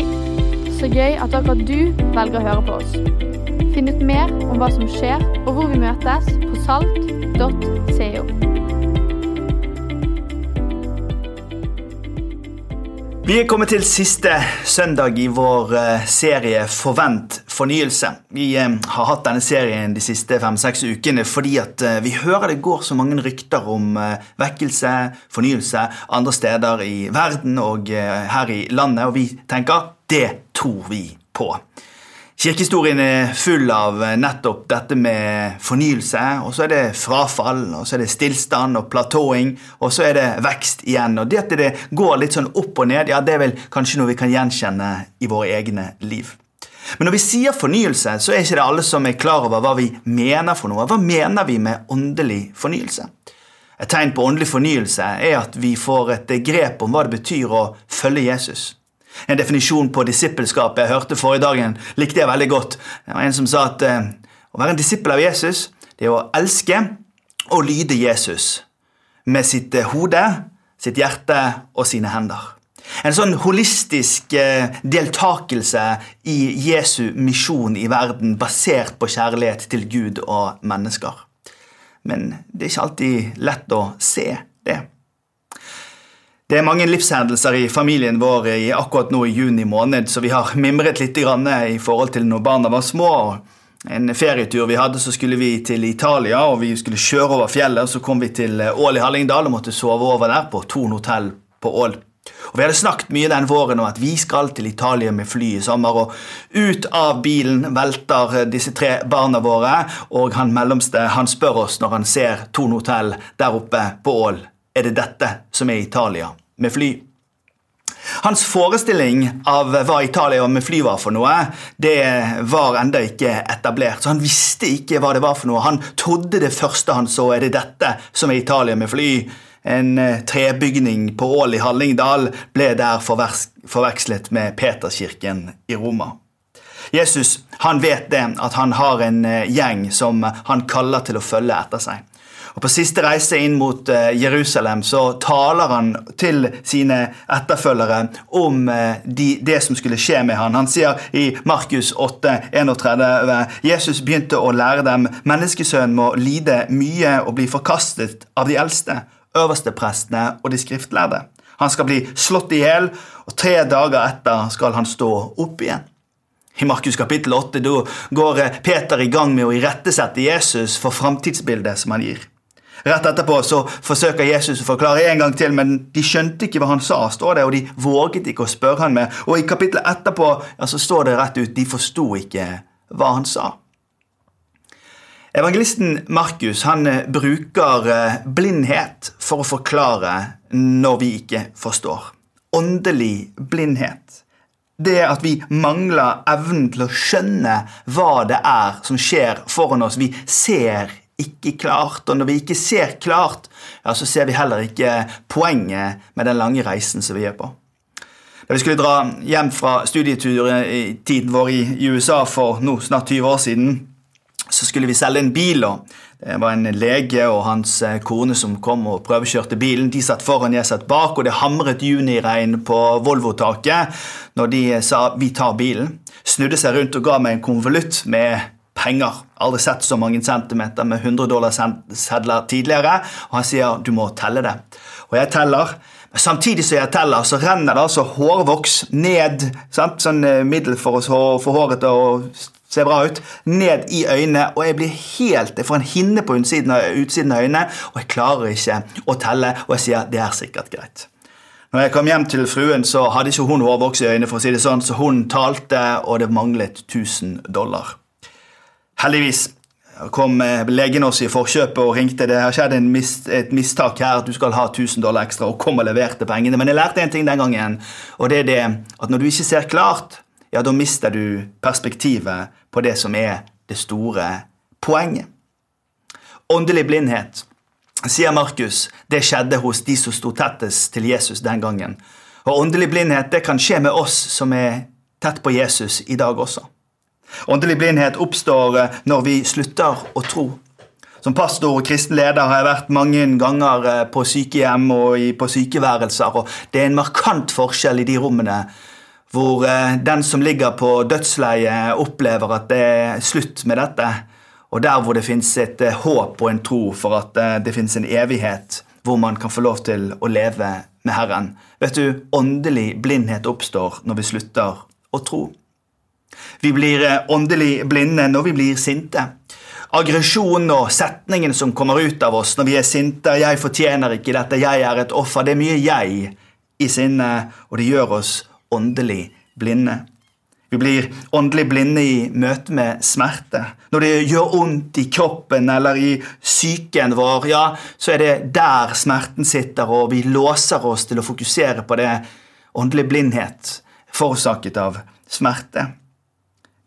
Hei! Så gøy at akkurat du velger å høre på oss. Finn ut mer om hva som skjer, og hvor vi møtes på salt.co. Vi er kommet til siste søndag i vår eh, serie Forvent fornyelse. Vi eh, har hatt denne serien de siste fem-seks ukene fordi at eh, vi hører det går så mange rykter om vekkelse, fornyelse andre steder i verden og her i landet, og vi tenker det tror vi på. Kirkehistorien er full av nettopp dette med fornyelse. Og så er det frafall, og så er det stillstand og platåing, og så er det vekst igjen. Og det at det går litt sånn opp og ned, ja, det er vel kanskje noe vi kan gjenkjenne i våre egne liv. Men når vi sier fornyelse, så er ikke det alle som er klar over hva vi mener for noe. Hva mener vi med åndelig fornyelse? Et tegn på åndelig fornyelse er at vi får et grep om hva det betyr å følge Jesus. En definisjon på disippelskap jeg hørte forrige dagen, likte jeg veldig godt. Det var En som sa at eh, å være en disippel av Jesus, det er å elske og lyde Jesus med sitt eh, hode, sitt hjerte og sine hender. En sånn holistisk eh, deltakelse i Jesu misjon i verden basert på kjærlighet til Gud og mennesker. Men det er ikke alltid lett å se det. Det er mange livshendelser i familien vår i akkurat nå i juni måned, så vi har mimret litt i forhold til når barna var små. En ferietur vi hadde, så skulle vi til Italia, og vi skulle kjøre over fjellet. Så kom vi til Ål i Hallingdal og måtte sove over der på Thon hotell på Ål. Og Vi hadde snakket mye den våren om at vi skal til Italia med fly i sommer. og Ut av bilen velter disse tre barna våre, og han mellomste han spør oss når han ser Thon hotell der oppe på Ål er det dette som er Italia med fly. Hans forestilling av hva Italia med fly var for noe, det var enda ikke etablert. Så Han visste ikke hva det var for noe. Han trodde det første han så, er det dette som er Italia med fly. En eh, trebygning på Ål i Hallingdal ble der forvekslet med Peterskirken i Roma. Jesus han vet det, at han har en eh, gjeng som han kaller til å følge etter seg. Og På siste reise inn mot eh, Jerusalem så taler han til sine etterfølgere om eh, de, det som skulle skje med han. Han sier i Markus 8, 31 Jesus begynte å lære dem menneskesønnen må lide mye og bli forkastet av de eldste, øversteprestene og de skriftlærde. Han skal bli slått i hjel, og tre dager etter skal han stå opp igjen. I Markus kapittel 8 går eh, Peter i gang med å irettesette Jesus for framtidsbildet som han gir. Rett etterpå så forsøker Jesus å forklare en gang til, men de skjønte ikke hva han sa, står det, og de våget ikke å spørre han med. Og i kapittelet etterpå ja, så står det rett ut de forsto ikke hva han sa. Evangelisten Markus han eh, bruker eh, blindhet for å forklare når vi ikke forstår. Åndelig blindhet. Det at vi mangler evnen til å skjønne hva det er som skjer foran oss. Vi ser ikke klart. Og når vi ikke ser klart, ja, så ser vi heller ikke poenget med den lange reisen som vi er på. Da vi skulle dra hjem fra studieturen i tiden vår i USA for nå snart 20 år siden, så skulle vi selge en bil. og Det var en lege og hans eh, kone som kom og prøvekjørte bilen. De satt foran, jeg satt bak, og det hamret juniregn på Volvo-taket når de sa 'vi tar bilen'. Snudde seg rundt og ga meg en konvolutt med penger. Aldri sett så mange centimeter med 100 dollar-sedler tidligere. Og han sier du må telle det. Og jeg teller. Men samtidig som jeg teller, så renner det altså hårvoks ned. Sant? Sånn eh, middel for å få håret til å se bra ut. Ned i øynene. Og jeg blir helt, jeg får en hinne på utsiden av, utsiden av øynene, og jeg klarer ikke å telle. Og jeg sier det er sikkert greit. Når jeg kom hjem til fruen, så hadde ikke hun hårvoks i øynene, for å si det sånn, så hun talte, og det manglet 1000 dollar. Heldigvis kom eh, legen oss i forkjøpet og ringte. Det har skjedd et mistak her, at du skal ha 1000 dollar ekstra, og kom og leverte pengene. Men jeg lærte en ting den gangen, og det er det at når du ikke ser klart, ja, da mister du perspektivet på det som er det store poenget. Åndelig blindhet, sier Markus, det skjedde hos de som sto tettest til Jesus den gangen. Og åndelig blindhet det kan skje med oss som er tett på Jesus i dag også. Åndelig blindhet oppstår eh, når vi slutter å tro. Som pastor og kristen leder har jeg vært mange ganger eh, på sykehjem og på sykeværelser, og det er en markant forskjell i de rommene. hvor eh, den som ligger på dødsleiet, opplever at det er slutt med dette. Og der hvor det fins et håp og en tro for at det fins en evighet hvor man kan få lov til å leve med Herren. Vet du, Åndelig blindhet oppstår når vi slutter å tro. Vi blir åndelig blinde når vi blir sinte. Aggresjon og setningen som kommer ut av oss når vi er sinte. 'Jeg fortjener ikke dette. Jeg er et offer.' Det er mye 'jeg' i sinnet, og det gjør oss åndelig blinde. Vi blir åndelig blinde i møte med smerte. Når det gjør vondt i kroppen eller i psyken vår, ja, så er det der smerten sitter, og vi låser oss til å fokusere på det åndelig blindhet forårsaket av smerte.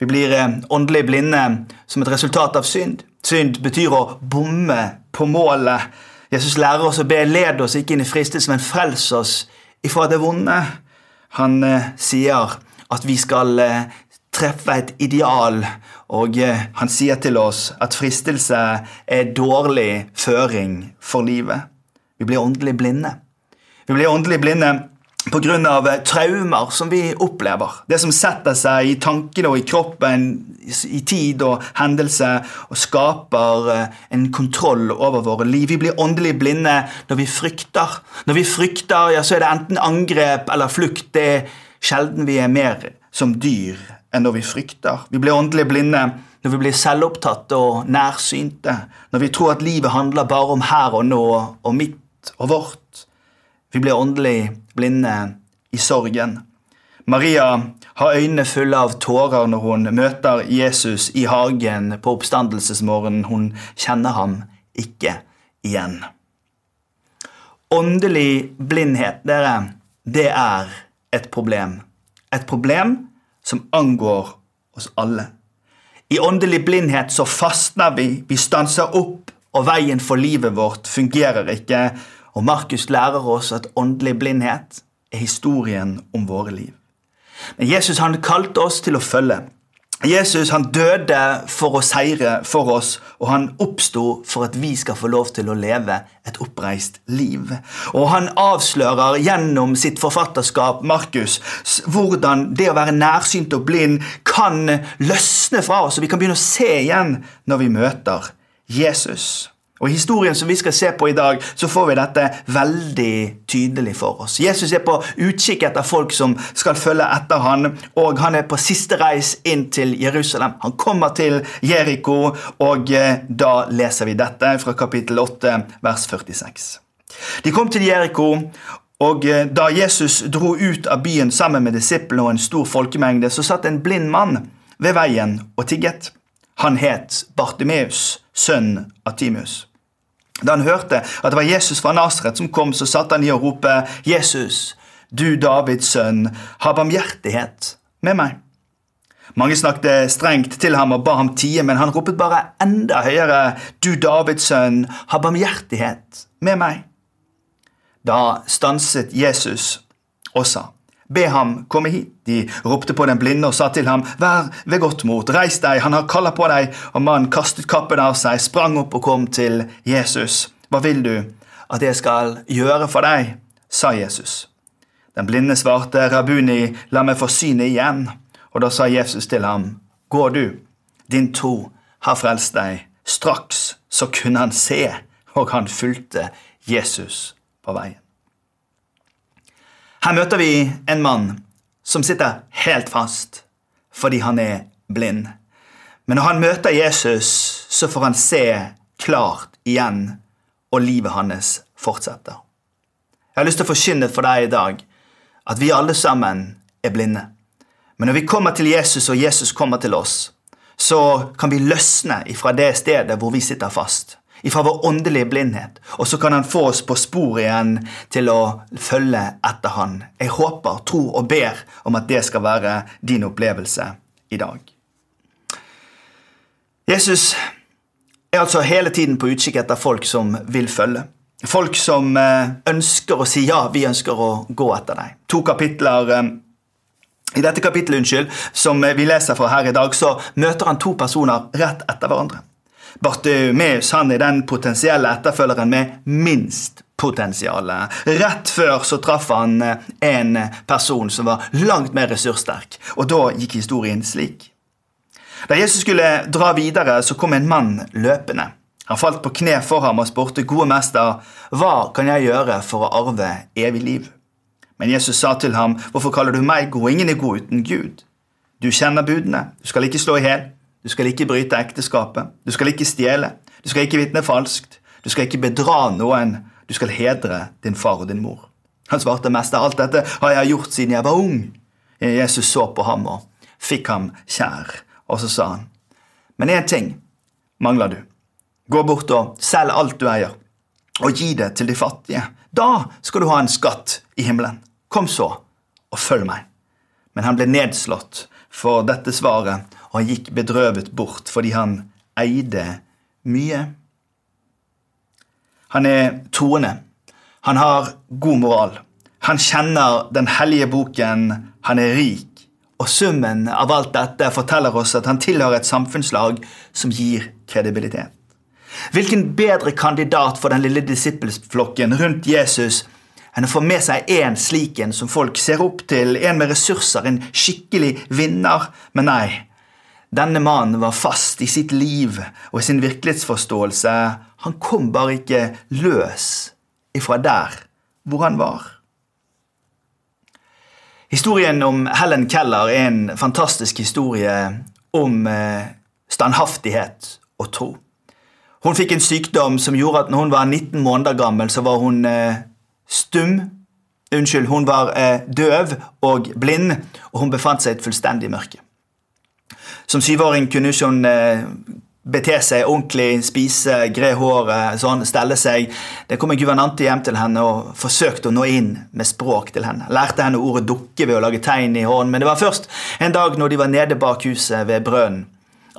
Vi blir eh, åndelig blinde som et resultat av synd. Synd betyr å bomme på målet. Jesus lærer oss å be, led oss ikke inn i fristelse, men frels oss ifra det vonde. Han eh, sier at vi skal eh, treffe et ideal, og han sier til oss at fristelse er dårlig føring for livet. Vi blir åndelig blinde. Vi blir åndelig blinde pga. Eh, traumer som vi opplever. Det som setter seg i tankene og i kroppen i tid og hendelse og skaper en kontroll over våre liv. Vi blir åndelig blinde når vi frykter. Når vi frykter, ja, så er det enten angrep eller flukt. Det er sjelden vi er mer som dyr enn når vi frykter. Vi blir åndelig blinde når vi blir selvopptatte og nærsynte, når vi tror at livet handler bare om her og nå og mitt og vårt. Vi blir åndelig blinde i sorgen. Maria har øynene fulle av tårer når hun møter Jesus i hagen på oppstandelsesmorgenen. Hun kjenner ham ikke igjen. Åndelig blindhet, dere, det er et problem. Et problem som angår oss alle. I åndelig blindhet så fastner vi, vi stanser opp, og veien for livet vårt fungerer ikke. Og Markus lærer oss at åndelig blindhet er historien om våre liv. Men Jesus han kalte oss til å følge. Jesus han døde for å seire for oss, og han oppsto for at vi skal få lov til å leve et oppreist liv. Og han avslører gjennom sitt forfatterskap, Markus, hvordan det å være nærsynt og blind kan løsne fra oss, og vi kan begynne å se igjen når vi møter Jesus. Og I historien som vi skal se på i dag, så får vi dette veldig tydelig for oss. Jesus er på utkikk etter folk som skal følge etter han, og han er på siste reis inn til Jerusalem. Han kommer til Jeriko, og eh, da leser vi dette fra kapittel 8, vers 46. De kom til Jeriko, og eh, da Jesus dro ut av byen sammen med disiplene og en stor folkemengde, så satt en blind mann ved veien og tigget. Han het Bartimeus, sønn av Timius. Da han hørte at det var Jesus fra Nasaret som kom, så satte han i å rope, 'Jesus, du Davids sønn, ha barmhjertighet med meg.' Mange snakket strengt til ham og ba ham tie, men han ropet bare enda høyere, 'Du Davids sønn, ha barmhjertighet med meg.' Da stanset Jesus og sa, Be ham komme hit. De ropte på den blinde og sa til ham, Vær ved godt mot, reis deg, han har kalla på deg. Og mannen kastet kappen av seg, sprang opp og kom til Jesus. Hva vil du at jeg skal gjøre for deg? sa Jesus. Den blinde svarte, Rabuni, la meg få synet igjen. Og da sa Jesus til ham, Gå du, din tro har frelst deg. Straks så kunne han se, og han fulgte Jesus på veien. Her møter vi en mann som sitter helt fast fordi han er blind. Men når han møter Jesus, så får han se klart igjen, og livet hans fortsetter. Jeg har lyst til å forkynne for deg i dag at vi alle sammen er blinde. Men når vi kommer til Jesus, og Jesus kommer til oss, så kan vi løsne ifra det stedet hvor vi sitter fast ifra vår åndelige blindhet, og så kan han få oss på sporet igjen til å følge etter han. Jeg håper, tror og ber om at det skal være din opplevelse i dag. Jesus er altså hele tiden på utkikk etter folk som vil følge. Folk som eh, ønsker å si ja, vi ønsker å gå etter deg. To kapitler eh, I dette kapittelet unnskyld, som vi leser fra her i dag, så møter han to personer rett etter hverandre. Bartimeus han er den potensielle etterfølgeren med minst potensial. Rett før så traff han eh, en person som var langt mer ressurssterk, og da gikk historien slik. Da Jesus skulle dra videre, så kom en mann løpende. Han falt på kne for ham og spurte, gode mester, hva kan jeg gjøre for å arve evig liv? Men Jesus sa til ham, hvorfor kaller du meg god? Ingen er god uten Gud. Du kjenner budene. Du skal ikke slå i hjel. Du skal ikke bryte ekteskapet. Du skal ikke stjele. Du skal ikke vitne falskt. Du skal ikke bedra noen. Du skal hedre din far og din mor. Han svarte mest av alt dette har jeg gjort siden jeg var ung. Jesus så på ham og fikk ham kjær, og så sa han, men én ting mangler du. Gå bort og selg alt du eier, og gi det til de fattige. Da skal du ha en skatt i himmelen. Kom så, og følg meg. Men han ble nedslått for dette svaret, og han gikk bedrøvet bort fordi han eide mye. Han er troende. Han har god moral. Han kjenner den hellige boken. Han er rik. Og summen av alt dette forteller oss at han tilhører et samfunnslag som gir kredibilitet. Hvilken bedre kandidat for den lille disippelflokken rundt Jesus enn å få med seg en slik en som folk ser opp til, en med ressurser, en skikkelig vinner? Men nei, denne mannen var fast i sitt liv og i sin virkelighetsforståelse. Han kom bare ikke løs ifra der hvor han var. Historien om Helen Keller er en fantastisk historie om eh, standhaftighet og tro. Hun fikk en sykdom som gjorde at når hun var 19 måneder gammel, så var hun eh, stum. Unnskyld, hun var eh, døv og blind, og hun befant seg i et fullstendig mørke. Som syvåring kunne hun eh, bete seg ordentlig, spise, gre håret, sånn, stelle seg. Det kom en guvernante hjem til henne og forsøkte å nå inn med språk til henne. Lærte henne ordet dukke ved å lage tegn i hånden, men det var først en dag når de var nede bak huset ved brønnen,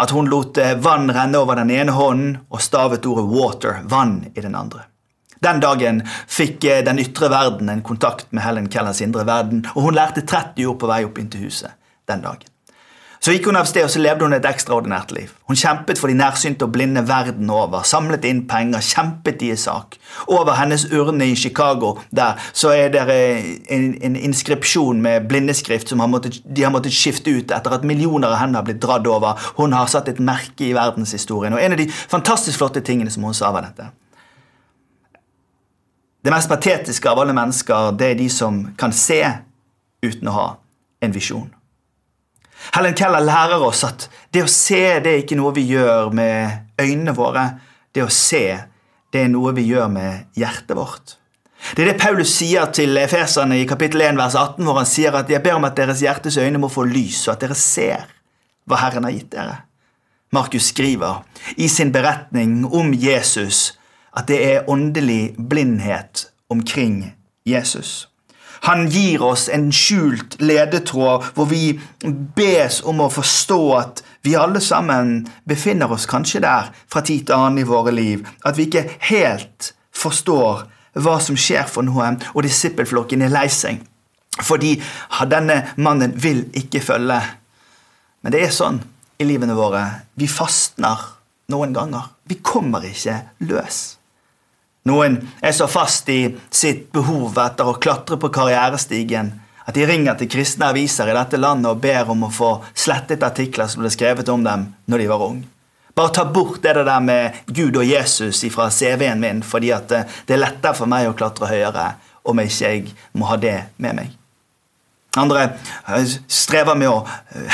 at hun lot eh, vann renne over den ene hånden og stavet ordet 'water', vann, i den andre. Den dagen fikk eh, den ytre verden en kontakt med Helen Kellers indre verden, og hun lærte 30 ord på vei opp inn til huset den dagen. Så gikk hun av sted og så levde hun et ekstraordinært liv. Hun kjempet for de nærsynte og blinde verden over, samlet inn penger, kjempet i sak. Over hennes urne i Chicago der, så er det en, en inskripsjon med blindeskrift som har måttet, de har måttet skifte ut etter at millioner av henne har blitt dratt over. Hun har satt et merke i verdenshistorien. Og en av de fantastisk flotte tingene som hun sa, var dette. Det mest patetiske av alle mennesker, det er de som kan se uten å ha en visjon. Helen Keller lærer oss at det å se det er ikke noe vi gjør med øynene våre. Det å se det er noe vi gjør med hjertet vårt. Det er det Paulus sier til efeserne i kapittel 1, vers 18, hvor han sier at jeg ber om at deres hjertes øyne må få lys, og at dere ser hva Herren har gitt dere. Markus skriver i sin beretning om Jesus at det er åndelig blindhet omkring Jesus. Han gir oss en skjult ledetråd hvor vi bes om å forstå at vi alle sammen befinner oss kanskje der fra tid til annen i våre liv. At vi ikke helt forstår hva som skjer for noe, og disippelflokken er lei seg. Fordi denne mannen vil ikke følge. Men det er sånn i livene våre. Vi fastner noen ganger. Vi kommer ikke løs. Noen er så fast i sitt behov etter å klatre på karrierestigen at de ringer til kristne aviser i dette landet og ber om å få slettet artikler som ble skrevet om dem når de var ung. Bare ta bort det der med Gud og Jesus fra CV-en min, fordi det er lettere for meg å klatre høyere om ikke jeg må ha det med meg. Andre strever med å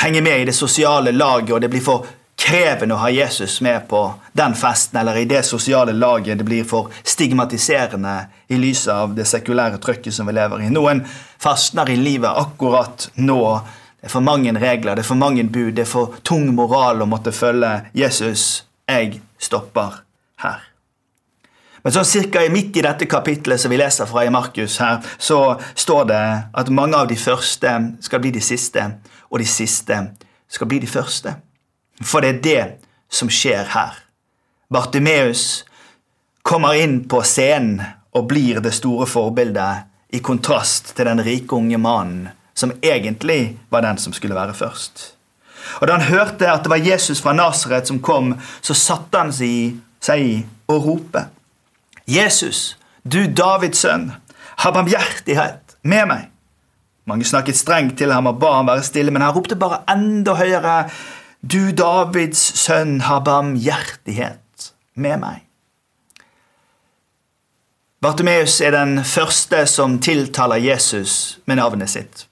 henge med i det sosiale laget, og det blir for krevende å ha Jesus med på den festen eller i det sosiale laget. Det blir for stigmatiserende i lys av det sekulære trøkket som vi lever i. Noen fastner i livet akkurat nå. Det er for mange regler, det er for mange bud, det er for tung moral å måtte følge Jesus. Jeg stopper her. Men sånn cirka midt i dette kapitlet som vi leser fra i Markus, her, så står det at mange av de første skal bli de siste, og de siste skal bli de første. For det er det som skjer her. Bartimeus kommer inn på scenen og blir det store forbildet, i kontrast til den rike unge mannen som egentlig var den som skulle være først. Og Da han hørte at det var Jesus fra Nasaret som kom, så satte han seg i og rope. Jesus, du Davids sønn, ha barmhjertighet med meg. Mange snakket strengt til ham og ba ham være stille, men han ropte bare enda høyere. Du Davids sønn, ha barmhjertighet med meg. Bartimeus er den første som tiltaler Jesus med navnet sitt.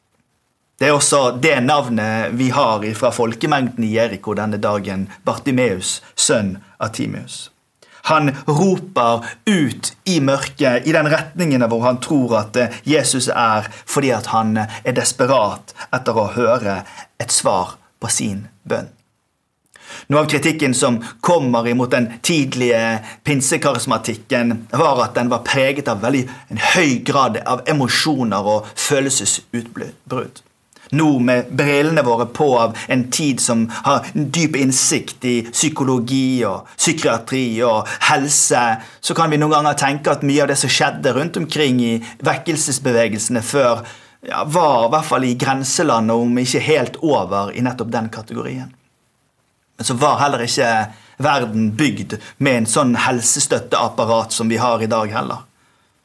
Det er også det navnet vi har fra folkemengden i Jeriko denne dagen, Bartimeus, sønn av Timius. Han roper ut i mørket, i den retningen hvor han tror at Jesus er, fordi han er desperat etter å høre et svar på sin bønn. Noe av kritikken som kommer imot den tidlige pinsekarismatikken, var at den var preget av veldig en høy grad av emosjoner og følelsesutbrudd. Nå med brillene våre på av en tid som har dyp innsikt i psykologi og psykiatri og helse, så kan vi noen ganger tenke at mye av det som skjedde rundt omkring i vekkelsesbevegelsene før, ja, var i hvert fall i grenselandet, om ikke helt over, i nettopp den kategorien. Så var heller ikke verden bygd med en sånn helsestøtteapparat som vi har i dag heller.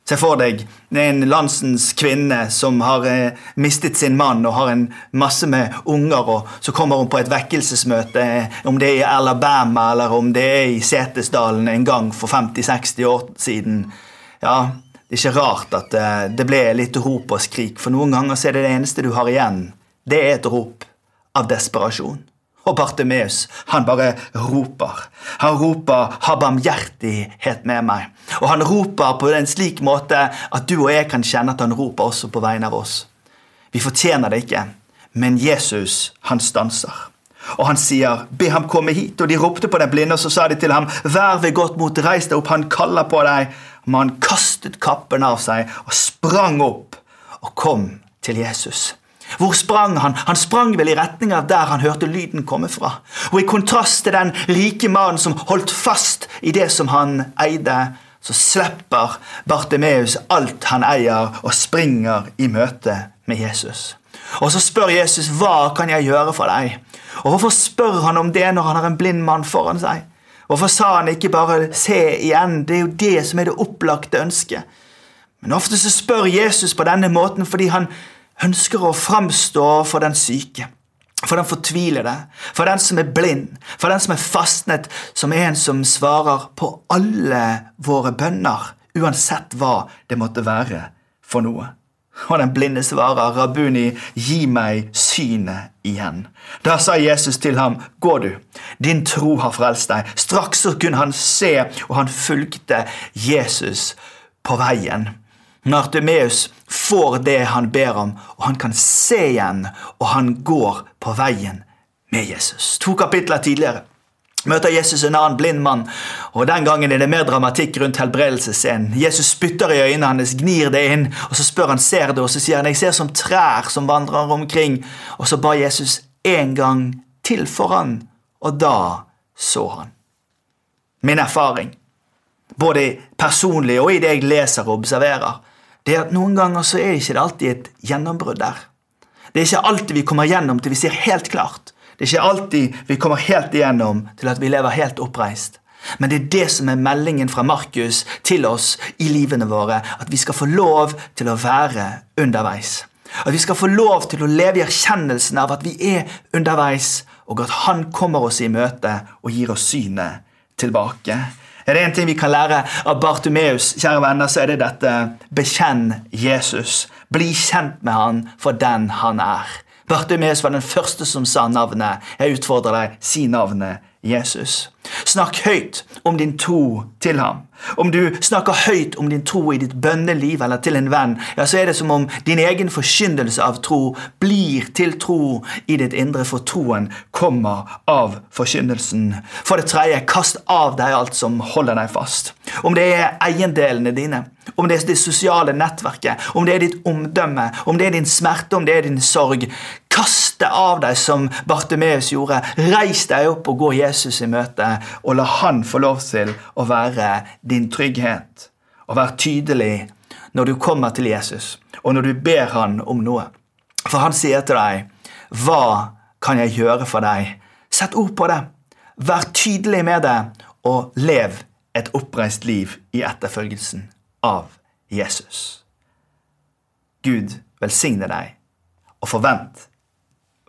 Se for deg en landsens kvinne som har eh, mistet sin mann og har en masse med unger, og så kommer hun på et vekkelsesmøte, eh, om det er i Alabama eller om det er i Setesdalen en gang for 50-60 år siden. Ja, det er ikke rart at eh, det ble litt rop og skrik, for noen ganger er det det eneste du har igjen. Det er et rop av desperasjon. Og Bartimeus, han bare roper. Han roper 'ha barmhjertighet med meg'. Og han roper på en slik måte at du og jeg kan kjenne at han roper også på vegne av oss. Vi fortjener det ikke, men Jesus, han stanser. Og han sier, 'Be ham komme hit.' Og de ropte på den blinde, og så sa de til ham, 'Vær ved godt mot, reis deg opp, han kaller på deg.' Men han kastet kappen av seg og sprang opp og kom til Jesus. Hvor sprang han? Han sprang vel i retning av der han hørte lyden komme fra. Og i kontrast til den rike mannen som holdt fast i det som han eide, så slipper Bartimeus alt han eier, og springer i møte med Jesus. Og så spør Jesus, 'Hva kan jeg gjøre for deg?' Og Hvorfor spør han om det når han har en blind mann foran seg? Hvorfor sa han ikke bare 'se igjen'? Det er jo det som er det opplagte ønsket. Men ofte så spør Jesus på denne måten fordi han ønsker å framstå for den syke, for den fortvilede, for den som er blind, for den som er fastnet, som en som svarer på alle våre bønner, uansett hva det måtte være for noe. Og den blinde svarer, 'Rabuni, gi meg synet igjen.' Da sa Jesus til ham, 'Gå du, din tro har frelst deg.' Straks så kunne han se, og han fulgte Jesus på veien. Nartemeus får det han ber om, og han kan se igjen, og han går på veien med Jesus. To kapitler tidligere møter Jesus en annen blind mann, og den gangen er det mer dramatikk rundt helbredelsesscenen. Jesus spytter i øynene hans, gnir det inn, og så spør han ser du, og så sier han jeg ser som trær som vandrer omkring. Og så ba Jesus en gang til for han, og da så han. Min erfaring, både personlig og i det jeg leser og observerer, det er at noen ganger så er det ikke alltid et gjennombrudd der. Det er ikke alltid vi kommer gjennom til vi ser helt klart. Det er ikke alltid vi kommer helt igjennom til at vi lever helt oppreist. Men det er det som er meldingen fra Markus til oss i livene våre. At vi skal få lov til å være underveis. At vi skal få lov til å leve i erkjennelsen av at vi er underveis, og at Han kommer oss i møte og gir oss synet tilbake. Er det en ting vi kan lære av Bartumeus, kjære venner, så er det dette bekjenn Jesus. Bli kjent med han for den han er. Bartumeus var den første som sa navnet. Jeg utfordrer deg, si navnet Jesus. Snakk høyt om din tro til ham. Om du snakker høyt om din tro i ditt bønneliv eller til en venn, ja, så er det som om din egen forkyndelse av tro blir til tro i ditt indre, for troen kommer av forkynnelsen. For det tredje, kast av deg alt som holder deg fast. Om det er eiendelene dine, om det er det sosiale nettverket, om det er ditt omdømme, om det er din smerte, om det er din sorg. Kast deg av deg som Bartimeus gjorde. Reis deg opp og gå Jesus i møte, og la han få lov til å være din trygghet. Og vær tydelig når du kommer til Jesus, og når du ber han om noe. For han sier til deg, 'Hva kan jeg gjøre for deg? Sett ord på det. Vær tydelig med det, og lev et oppreist liv i etterfølgelsen av Jesus. Gud velsigne deg, og forvent